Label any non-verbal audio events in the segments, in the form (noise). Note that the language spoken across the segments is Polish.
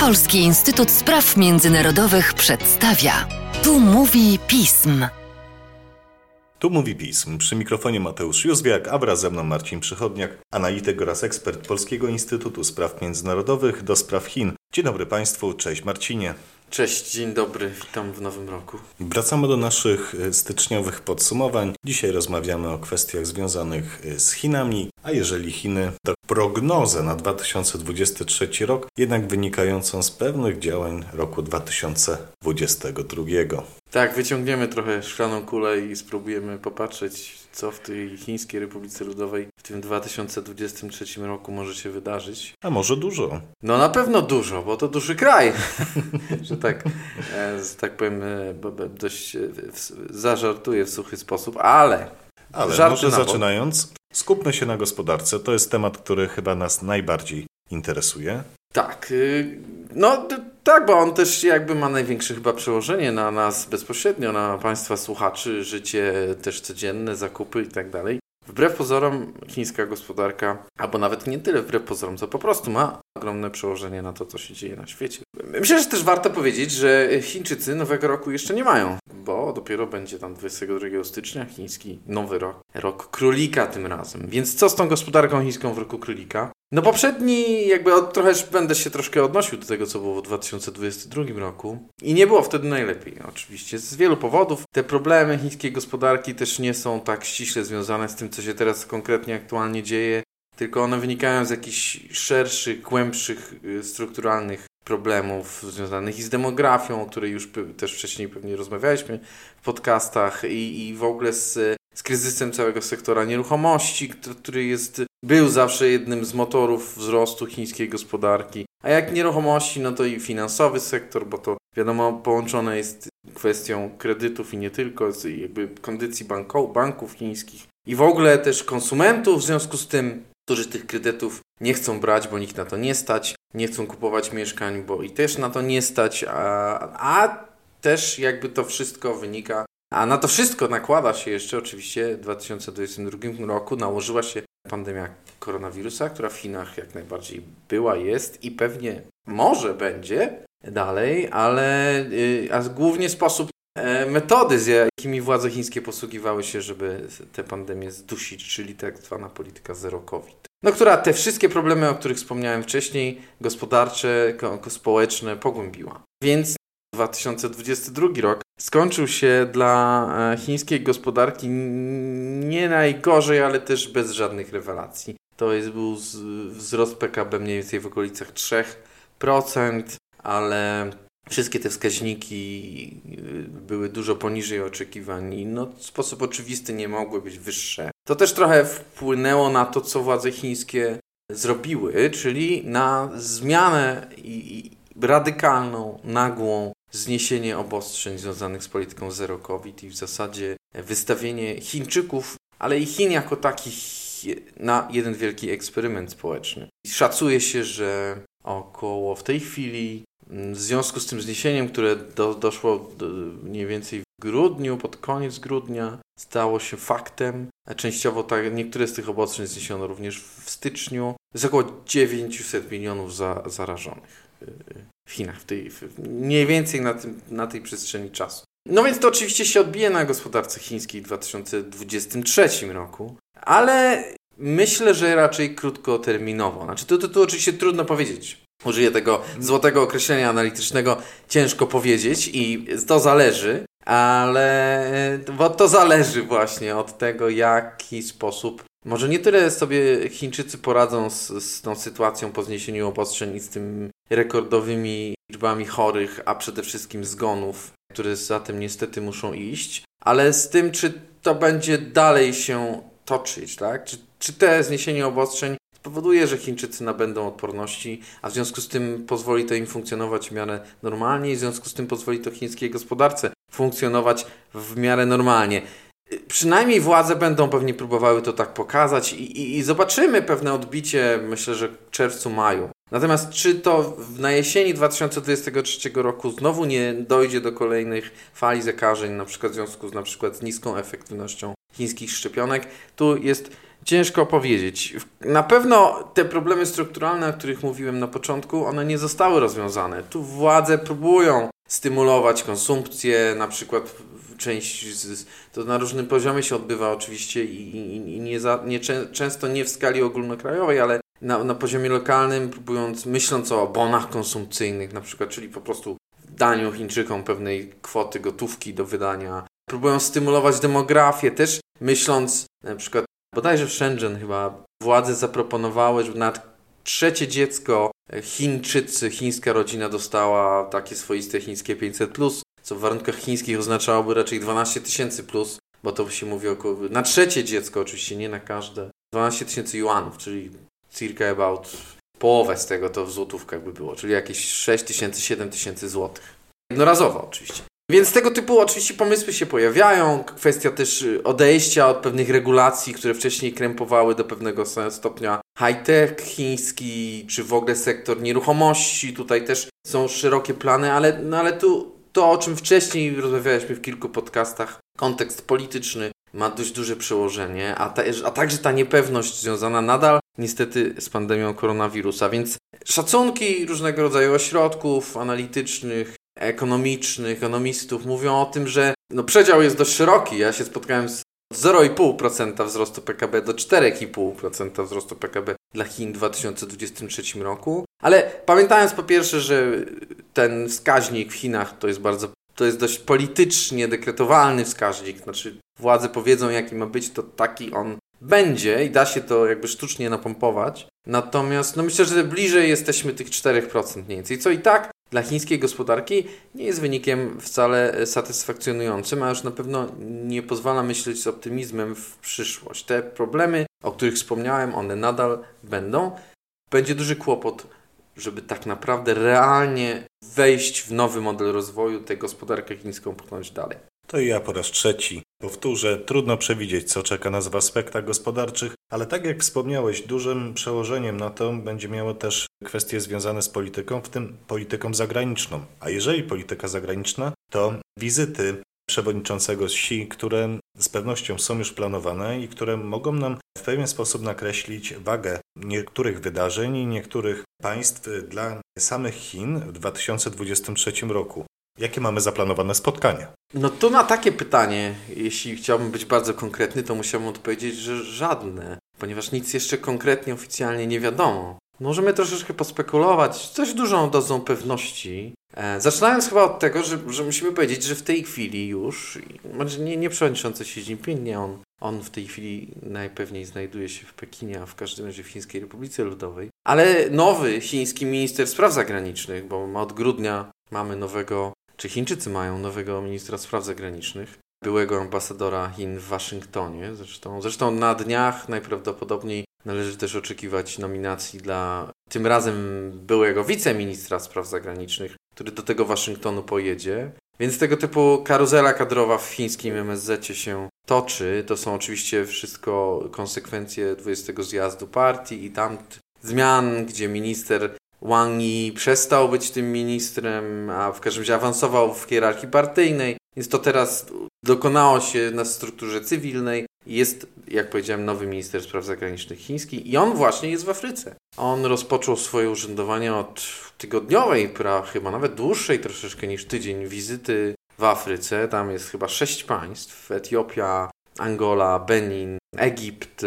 Polski Instytut Spraw Międzynarodowych przedstawia. Tu mówi pism. Tu mówi pism. Przy mikrofonie Mateusz Józwiak, a wraz ze mną Marcin Przychodniak, analityk oraz ekspert Polskiego Instytutu Spraw Międzynarodowych do spraw Chin. Dzień dobry Państwu, cześć Marcinie. Cześć, dzień dobry, witam w nowym roku. Wracamy do naszych e, styczniowych podsumowań. Dzisiaj rozmawiamy o kwestiach związanych e, z Chinami, a jeżeli Chiny, to prognozę na 2023 rok, jednak wynikającą z pewnych działań roku 2022. Tak, wyciągniemy trochę szklaną kulę i spróbujemy popatrzeć, co w tej Chińskiej Republice Ludowej w tym 2023 roku może się wydarzyć. A może dużo? No na pewno dużo, bo to duży kraj, (laughs) że tak, e, tak powiem, e, dość e, zażartuję w suchy sposób, ale... Ale może zaczynając, skupmy się na gospodarce. To jest temat, który chyba nas najbardziej interesuje. Tak, y, no tak, bo on też jakby ma największe chyba przełożenie na nas bezpośrednio, na Państwa słuchaczy, życie też codzienne, zakupy i tak dalej. Wbrew pozorom chińska gospodarka, albo nawet nie tyle wbrew pozorom, co po prostu ma ogromne przełożenie na to, co się dzieje na świecie. Myślę, że też warto powiedzieć, że Chińczycy nowego roku jeszcze nie mają, bo dopiero będzie tam 22 stycznia chiński nowy rok, rok królika tym razem. Więc co z tą gospodarką chińską w roku królika? No poprzedni, jakby od, trochę będę się troszkę odnosił do tego, co było w 2022 roku i nie było wtedy najlepiej, oczywiście, z wielu powodów. Te problemy chińskiej gospodarki też nie są tak ściśle związane z tym, co się teraz konkretnie aktualnie dzieje, tylko one wynikają z jakichś szerszych, głębszych, y, strukturalnych problemów związanych i z demografią, o której już też wcześniej pewnie rozmawialiśmy w podcastach i, i w ogóle z, z kryzysem całego sektora nieruchomości, który jest, był zawsze jednym z motorów wzrostu chińskiej gospodarki. A jak nieruchomości, no to i finansowy sektor, bo to wiadomo połączone jest kwestią kredytów i nie tylko, z jakby kondycji banko, banków chińskich i w ogóle też konsumentów w związku z tym którzy tych kredytów nie chcą brać, bo nikt na to nie stać, nie chcą kupować mieszkań, bo i też na to nie stać, a, a też jakby to wszystko wynika, a na to wszystko nakłada się jeszcze oczywiście w 2022 roku nałożyła się pandemia koronawirusa, która w Chinach jak najbardziej była, jest i pewnie może będzie dalej, ale y, a głównie sposób E, metody, z jakimi władze chińskie posługiwały się, żeby tę pandemię zdusić, czyli tak zwana polityka zero COVID. No, która te wszystkie problemy, o których wspomniałem wcześniej, gospodarcze, społeczne, pogłębiła. Więc 2022 rok skończył się dla e, chińskiej gospodarki nie najgorzej, ale też bez żadnych rewelacji. To jest, był wzrost PKB mniej więcej w okolicach 3%, ale Wszystkie te wskaźniki y, były dużo poniżej oczekiwań i no, w sposób oczywisty nie mogły być wyższe. To też trochę wpłynęło na to, co władze chińskie zrobiły, czyli na zmianę i, i radykalną, nagłą zniesienie obostrzeń związanych z polityką zero COVID i w zasadzie wystawienie Chińczyków, ale i Chin jako takich na jeden wielki eksperyment społeczny. Szacuje się, że około w tej chwili w związku z tym zniesieniem, które do, doszło do, mniej więcej w grudniu, pod koniec grudnia, stało się faktem. Częściowo tak, niektóre z tych obostrzeń zniesiono również w styczniu. Jest około 900 milionów za, zarażonych y, w Chinach, w tej, w, mniej więcej na, tym, na tej przestrzeni czasu. No więc to oczywiście się odbije na gospodarce chińskiej w 2023 roku, ale myślę, że raczej krótkoterminowo. Znaczy, to, to, to oczywiście trudno powiedzieć użyję tego złotego określenia analitycznego, ciężko powiedzieć i to zależy, ale bo to zależy właśnie od tego, jaki sposób. Może nie tyle sobie Chińczycy poradzą z, z tą sytuacją po zniesieniu obostrzeń i z tym rekordowymi liczbami chorych, a przede wszystkim zgonów, które za tym niestety muszą iść, ale z tym, czy to będzie dalej się toczyć, tak? Czy, czy te zniesienie obostrzeń powoduje, że Chińczycy nabędą odporności, a w związku z tym pozwoli to im funkcjonować w miarę normalnie i w związku z tym pozwoli to chińskiej gospodarce funkcjonować w miarę normalnie. Przynajmniej władze będą pewnie próbowały to tak pokazać i, i, i zobaczymy pewne odbicie, myślę, że w czerwcu, maju. Natomiast czy to na jesieni 2023 roku znowu nie dojdzie do kolejnych fali zakażeń, na przykład w związku z na przykład niską efektywnością chińskich szczepionek, tu jest ciężko powiedzieć. Na pewno te problemy strukturalne, o których mówiłem na początku, one nie zostały rozwiązane. Tu władze próbują stymulować konsumpcję, na przykład część z, to na różnym poziomie się odbywa oczywiście i, i, i nie, za, nie często nie w skali ogólnokrajowej, ale na, na poziomie lokalnym, próbując, myśląc o bonach konsumpcyjnych na przykład, czyli po prostu daniu Chińczykom pewnej kwoty gotówki do wydania. Próbują stymulować demografię też, myśląc na przykład, bodajże w Shenzhen chyba władze zaproponowały, żeby na trzecie dziecko Chińczycy, chińska rodzina dostała takie swoiste chińskie 500+, co w warunkach chińskich oznaczałoby raczej 12 tysięcy plus, bo to się mówi około, na trzecie dziecko oczywiście, nie na każde, 12 tysięcy yuanów, czyli circa about połowę z tego to w złotówkach by było, czyli jakieś 6 tysięcy, 7 tysięcy złotych. Jednorazowo oczywiście. Więc tego typu oczywiście pomysły się pojawiają. Kwestia też y, odejścia od pewnych regulacji, które wcześniej krępowały do pewnego stopnia high-tech chiński, czy w ogóle sektor nieruchomości. Tutaj też są szerokie plany, ale, no ale tu to, o czym wcześniej rozmawialiśmy w kilku podcastach, kontekst polityczny ma dość duże przełożenie, a, ta, a także ta niepewność związana nadal niestety z pandemią koronawirusa, więc szacunki różnego rodzaju ośrodków analitycznych, ekonomicznych, ekonomistów mówią o tym, że no przedział jest dość szeroki. Ja się spotkałem z 0,5% wzrostu PKB do 4,5% wzrostu PKB dla Chin w 2023 roku. Ale pamiętając po pierwsze, że ten wskaźnik w Chinach to jest bardzo to jest dość politycznie dekretowalny wskaźnik, znaczy władze powiedzą jaki ma być, to taki on będzie i da się to jakby sztucznie napompować. Natomiast no myślę, że bliżej jesteśmy tych 4% mniej więcej, co i tak dla chińskiej gospodarki nie jest wynikiem wcale satysfakcjonującym, a już na pewno nie pozwala myśleć z optymizmem w przyszłość. Te problemy, o których wspomniałem, one nadal będą. Będzie duży kłopot, żeby tak naprawdę realnie wejść w nowy model rozwoju, tę gospodarkę chińską pchnąć dalej. To ja po raz trzeci powtórzę, trudno przewidzieć, co czeka nas w aspektach gospodarczych, ale tak jak wspomniałeś, dużym przełożeniem na to będzie miało też kwestie związane z polityką, w tym polityką zagraniczną. A jeżeli polityka zagraniczna, to wizyty przewodniczącego Xi, które z pewnością są już planowane i które mogą nam w pewien sposób nakreślić wagę niektórych wydarzeń i niektórych państw dla samych Chin w 2023 roku. Jakie mamy zaplanowane spotkania? No to na takie pytanie, jeśli chciałbym być bardzo konkretny, to musiałbym odpowiedzieć, że żadne, ponieważ nic jeszcze konkretnie, oficjalnie nie wiadomo. Możemy troszeczkę pospekulować, coś dużą dozą pewności. E, zaczynając chyba od tego, że, że, musimy powiedzieć, że w tej chwili już, może nie, nie przewodniczący Xi Jinping, nie on, on w tej chwili najpewniej znajduje się w Pekinie, a w każdym razie w Chińskiej Republice Ludowej, ale nowy chiński minister spraw zagranicznych, bo od grudnia mamy nowego czy Chińczycy mają nowego ministra spraw zagranicznych, byłego ambasadora Chin w Waszyngtonie. Zresztą, zresztą na dniach najprawdopodobniej należy też oczekiwać nominacji dla tym razem byłego wiceministra spraw zagranicznych, który do tego Waszyngtonu pojedzie. Więc tego typu karuzela kadrowa w chińskim MSZ się toczy. To są oczywiście wszystko konsekwencje 20 zjazdu partii i tam zmian, gdzie minister Wang Yi przestał być tym ministrem, a w każdym razie awansował w hierarchii partyjnej, więc to teraz dokonało się na strukturze cywilnej. Jest, jak powiedziałem, nowy minister spraw zagranicznych chiński i on właśnie jest w Afryce. On rozpoczął swoje urzędowanie od tygodniowej, pra, chyba nawet dłuższej troszeczkę niż tydzień wizyty w Afryce. Tam jest chyba sześć państw: Etiopia, Angola, Benin, Egipt,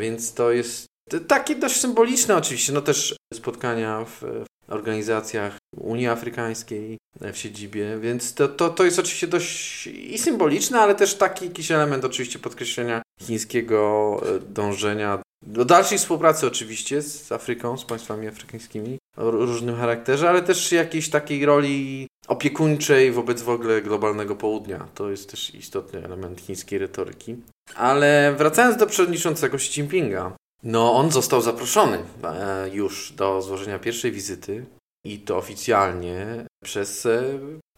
więc to jest takie dość symboliczne oczywiście, no też spotkania w organizacjach Unii Afrykańskiej w siedzibie, więc to, to, to jest oczywiście dość i symboliczne, ale też taki jakiś element oczywiście podkreślenia chińskiego e, dążenia do dalszej współpracy oczywiście z Afryką, z państwami afrykańskimi o różnym charakterze, ale też jakiejś takiej roli opiekuńczej wobec w ogóle globalnego południa. To jest też istotny element chińskiej retoryki. Ale wracając do przewodniczącego Xi Jinpinga, no, on został zaproszony e, już do złożenia pierwszej wizyty i to oficjalnie przez e,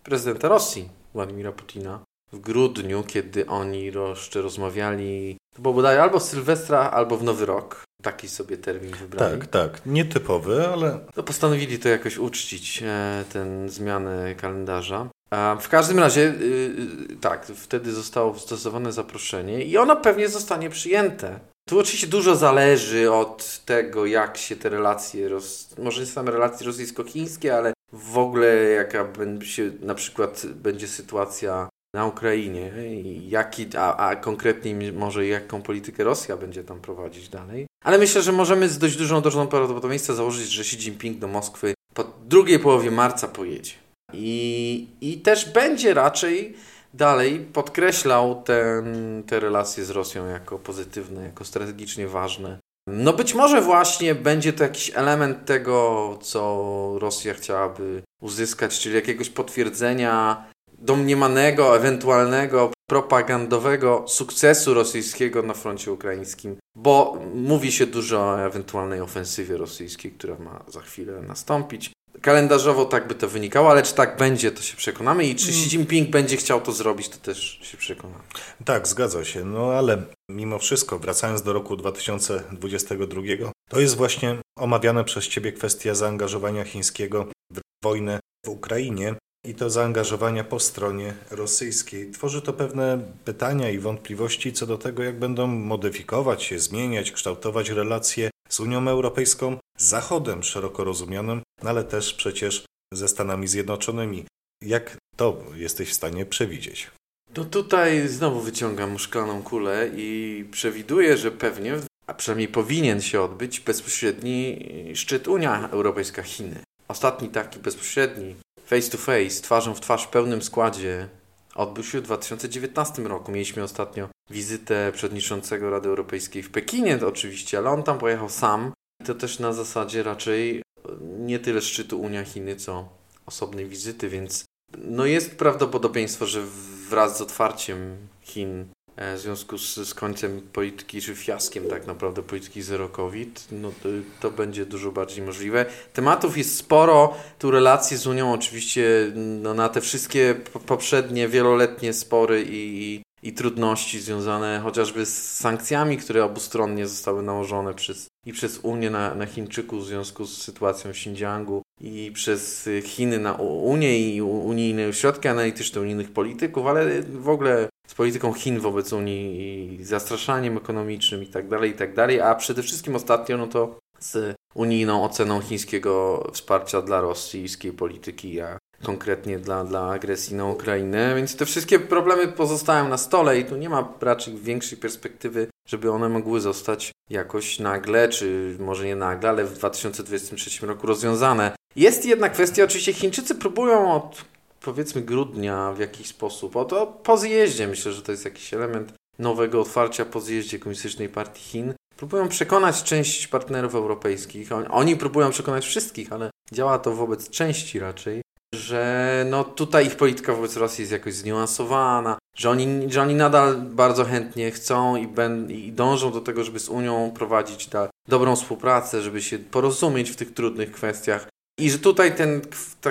prezydenta Rosji, Władimira Putina. W grudniu, kiedy oni jeszcze rozmawiali, to było bodaj albo w Sylwestra, albo w Nowy Rok. Taki sobie termin wybrali. Tak, tak. Nietypowy, ale... Postanowili to jakoś uczcić, e, tę zmianę kalendarza. W każdym razie, y, y, tak, wtedy zostało stosowane zaproszenie i ono pewnie zostanie przyjęte Tu oczywiście dużo zależy od tego, jak się te relacje, roz... może nie same relacje rosyjsko-chińskie, ale w ogóle jaka będzie na przykład będzie sytuacja na Ukrainie jaki, a, a konkretniej może jaką politykę Rosja będzie tam prowadzić dalej. Ale myślę, że możemy z dość dużą dozą prawdopodobieństwa założyć, że Xi Jinping do Moskwy po drugiej połowie marca pojedzie. I, i też będzie raczej dalej podkreślał ten, te relacje z Rosją jako pozytywne, jako strategicznie ważne. No być może właśnie będzie to jakiś element tego, co Rosja chciałaby uzyskać, czyli jakiegoś potwierdzenia domniemanego, ewentualnego, propagandowego sukcesu rosyjskiego na froncie ukraińskim, bo mówi się dużo o ewentualnej ofensywie rosyjskiej, która ma za chwilę nastąpić. Kalendarzowo tak by to wynikało, ale czy tak będzie, to się przekonamy i czy Xi mm. Jinping będzie chciał to zrobić, to też się przekonamy. Tak, zgadza się. No ale mimo wszystko, wracając do roku 2022, to jest właśnie omawiane przez Ciebie kwestia zaangażowania chińskiego w wojnę w Ukrainie i to zaangażowania po stronie rosyjskiej. Tworzy to pewne pytania i wątpliwości co do tego, jak będą modyfikować się, zmieniać, kształtować relacje z Unią Europejską, z Zachodem szeroko rozumianym, no ale też przecież ze Stanami Zjednoczonymi. Jak to jesteś w stanie przewidzieć? No tutaj znowu wyciągam szklaną kulę i przewiduję, że pewnie, a przynajmniej powinien się odbyć bezpośredni szczyt Unia Europejska-Chiny. Ostatni taki bezpośredni face to face, twarzą w twarz w pełnym składzie odbył się w 2019 roku. Mieliśmy ostatnio wizytę przewodniczącego Rady Europejskiej w Pekinie oczywiście, ale on tam pojechał sam. I to też na zasadzie raczej nie tyle szczytu Unia-Chiny, co osobnej wizyty, więc no jest prawdopodobieństwo, że wraz z otwarciem Chin w związku z, z końcem polityki, czy fiaskiem tak naprawdę polityki zero COVID, no to, to, będzie dużo bardziej możliwe. Tematów jest sporo, tu relacje z Unią oczywiście no, na te wszystkie poprzednie, wieloletnie spory i, i trudności związane chociażby z sankcjami, które obustronnie zostały nałożone przez, i przez Unię na, na Chińczyków w związku z sytuacją w Xinjiangu i przez Chiny na Unię i unijne ośrodki analityczne, unijnych polityków, ale w ogóle z polityką Chin wobec Unii i zastraszaniem ekonomicznym i tak dalej, i tak a przede wszystkim ostatnio no to z unijną oceną chińskiego wsparcia dla rosyjskiej polityki, a konkretnie dla, dla agresji na Ukrainę, więc te wszystkie problemy pozostają na stole i tu nie ma raczej większej perspektywy, żeby one mogły zostać jakoś nagle, czy może nie nagle, ale w 2023 roku rozwiązane. Jest jedna kwestia, oczywiście Chińczycy próbują od powiedzmy grudnia w jakiś sposób, oto po zjeździe, myślę, że to jest jakiś element nowego otwarcia po zjeździe Komunistycznej Partii Chin, próbują przekonać część partnerów europejskich, oni, oni próbują przekonać wszystkich, ale działa to wobec części raczej, że no tutaj ich polityka wobec Rosji jest jakoś zniuansowana, że oni, że oni nadal bardzo chętnie chcą i, ben, i dążą do tego, żeby z Unią prowadzić ta dobrą współpracę, żeby się porozumieć w tych trudnych kwestiach. I że tutaj ten,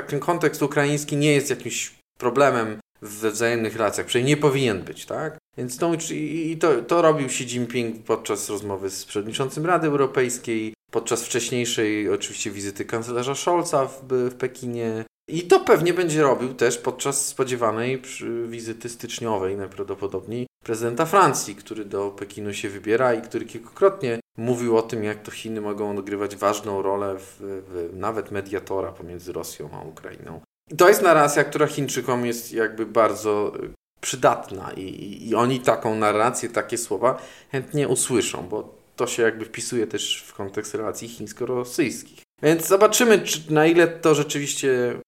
ten kontekst ukraiński nie jest jakimś problemem we wzajemnych relacjach, przynajmniej nie powinien być, tak? Więc to, i to, to robił Xi Jinping podczas rozmowy z przewodniczącym Rady Europejskiej, podczas wcześniejszej oczywiście wizyty kanclerza Scholza w, w Pekinie, i to pewnie będzie robił też podczas spodziewanej wizyty styczniowej najprawdopodobniej prezydenta Francji, który do Pekinu się wybiera i który kilkukrotnie mówił o tym, jak to Chiny mogą odgrywać ważną rolę w, w nawet mediatora pomiędzy Rosją a Ukrainą. I to jest narracja, która Chińczykom jest jakby bardzo y, przydatna i, i, i oni taką narrację, takie słowa chętnie usłyszą, bo to się jakby wpisuje też w kontekst relacji chińsko-rosyjskich. Więc zobaczymy, czy, na ile to rzeczywiście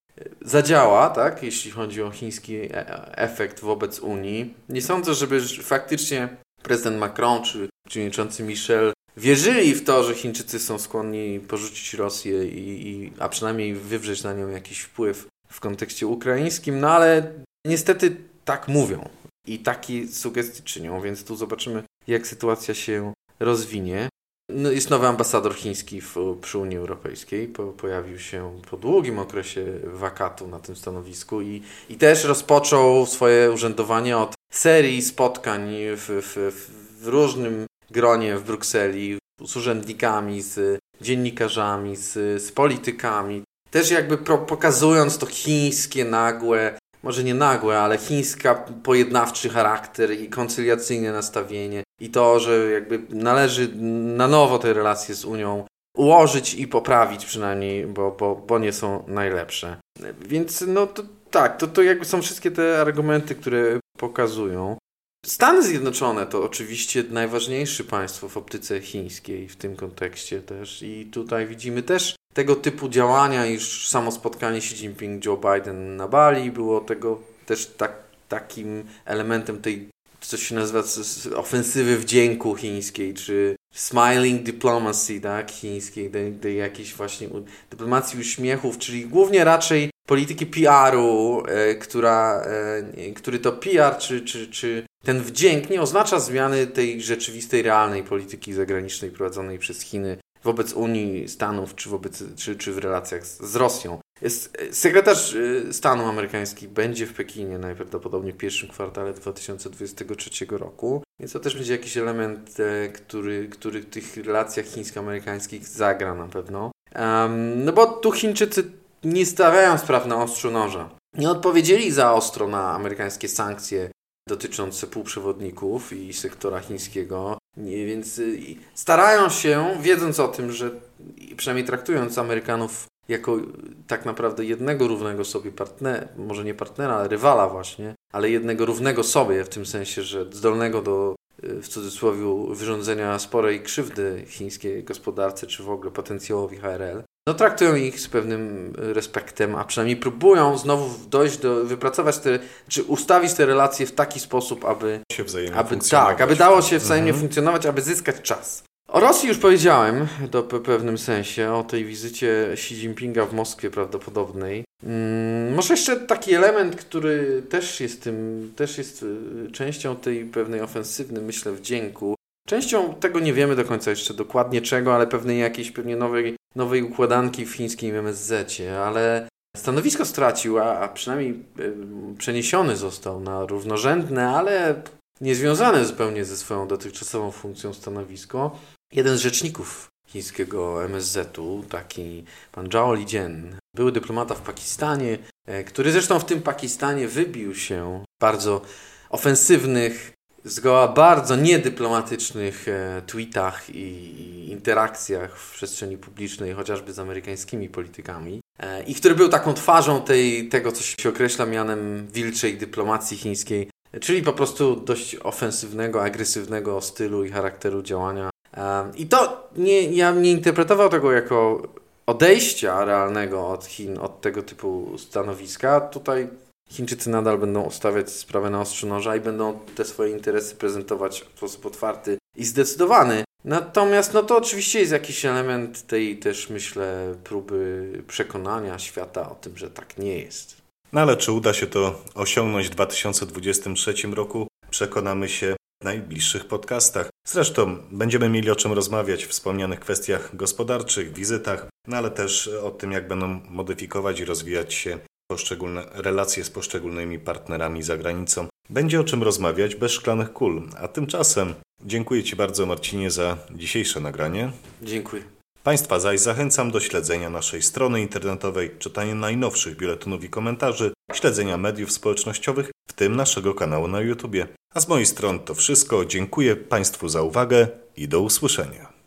zadziała, tak, jeśli chodzi o chiński e, efekt wobec Unii. Nie sądzę, żeby faktycznie prezydent Macron czy przewodniczący Michel wierzyli w to, że Chińczycy są skłonni porzucić Rosję, i, i, a przynajmniej wywrzeć na nią jakiś wpływ w kontekście ukraińskim, no ale niestety tak mówią i takie sugestie czynią, więc tu zobaczymy, jak sytuacja się rozwinie. No, jest nowy ambasador chiński w, przy Unii Europejskiej. Po, pojawił się po długim okresie wakatu na tym stanowisku i, i też rozpoczął swoje urzędowanie od serii spotkań w, w, w różnym gronie w Brukseli z urzędnikami, z dziennikarzami, z, z politykami. Też jakby pro, pokazując to chińskie, nagłe może nie nagłe, ale chińska pojednawczy charakter i koncyliacyjne nastawienie i to, że jakby należy na nowo te relacje z Unią ułożyć i poprawić przynajmniej, bo, bo, bo nie są najlepsze. Więc no to tak, to, to jakby są wszystkie te argumenty, które pokazują. Stany Zjednoczone to oczywiście najważniejsze państwo w optyce chińskiej w tym kontekście też i tutaj widzimy też tego typu działania, iż samo spotkanie Xi Jinping-Joe Biden na Bali było tego też tak, takim elementem tej, co się nazywa ofensywy wdzięku chińskiej, czy smiling diplomacy, tak, chińskiej, tej, tej jakiejś właśnie dyplomacji uśmiechów, czyli głównie raczej polityki PR-u, e, która, e, który to PR, czy, czy, czy ten wdzięk nie oznacza zmiany tej rzeczywistej, realnej polityki zagranicznej prowadzonej przez Chiny wobec Unii, Stanów, czy, wobec, czy, czy w relacjach z, z Rosją. Sekretarz e, stanu amerykański będzie w Pekinie najprawdopodobniej w pierwszym kwartale 2023 roku, więc to też będzie jakiś element, który, który w tych relacjach chińsko-amerykańskich zagra na pewno. Um, no bo tu Chińczycy nie stawiają spraw na ostrzu noża. Nie odpowiedzieli za ostro na amerykańskie sankcje dotyczące półprzewodników i sektora chińskiego, nie, więc y, starają się, wiedząc o tym, że przynajmniej traktując Amerykanów jako tak naprawdę jednego równego sobie partnera, może nie partnera, ale rywala właśnie, ale jednego równego sobie w tym sensie, że zdolnego do y, w cudzysłowie wyrządzenia sporej krzywdy chińskiej gospodarce, czy w ogóle potencjałowi HRL, no traktują ich z pewnym respektem, a przynajmniej próbują znowu dojść do, wypracować te, czy ustawić te relacje w taki sposób, aby się wzajemnie aby, tak, aby dało się wzajemnie mhm. funkcjonować, aby zyskać czas. O Rosji już powiedziałem do pewnym sensie, o tej wizycie Xi Jinpinga w Moskwie prawdopodobnej. Hmm, może jeszcze taki element, który też jest tym, też jest y, częścią tej pewnej ofensywnej, myślę, wdzięku. Częścią tego nie wiemy do końca jeszcze dokładnie czego, ale pewnej jakiejś pewnie nowej nowej układanki w chińskim MSZ-cie, ale stanowisko stracił, a, przynajmniej przeniesiony został na równorzędne, ale niezwiązane zupełnie ze swoją dotychczasową funkcją stanowisko. Jeden z rzeczników chińskiego MSZ-u, taki pan Zhao Lijian, były dyplomata w Pakistanie, e, który zresztą w tym Pakistanie wybił się bardzo ofensywnych zgoła bardzo niedyplomatycznych e, tweetach i interakcjach w przestrzeni publicznej, chociażby z amerykańskimi politykami, e, i który był taką twarzą tej, tego, co się określa mianem wilczej dyplomacji chińskiej, czyli po prostu dość ofensywnego, agresywnego stylu i charakteru działania. E, I to nie, ja nie interpretował tego jako odejścia realnego od Chin, od tego typu stanowiska. Tutaj Chińczycy nadal będą ustawiać sprawę na ostrzu noża i będą te swoje interesy prezentować w sposób otwarty i zdecydowany. Natomiast no to oczywiście jest jakiś element tej też myślę próby przekonania świata o tym, że tak nie jest. No ale czy uda się to osiągnąć w 2023 roku? Przekonamy się w najbliższych podcastach. Zresztą będziemy mieli o czym rozmawiać w wspomnianych kwestiach gospodarczych, wizytach, no ale też o tym, jak będą modyfikować i rozwijać się poszczególne relacje z poszczególnymi partnerami za granicą. Będzie o czym rozmawiać bez szklanych kul. A tymczasem dziękuję Ci bardzo, Marcinie, za dzisiejsze nagranie. Dziękuję. Państwa zaś zachęcam do śledzenia naszej strony internetowej, czytania najnowszych biuletynów i komentarzy, śledzenia mediów społecznościowych, w tym naszego kanału na YouTube. A z mojej strony to wszystko. Dziękuję Państwu za uwagę i do usłyszenia.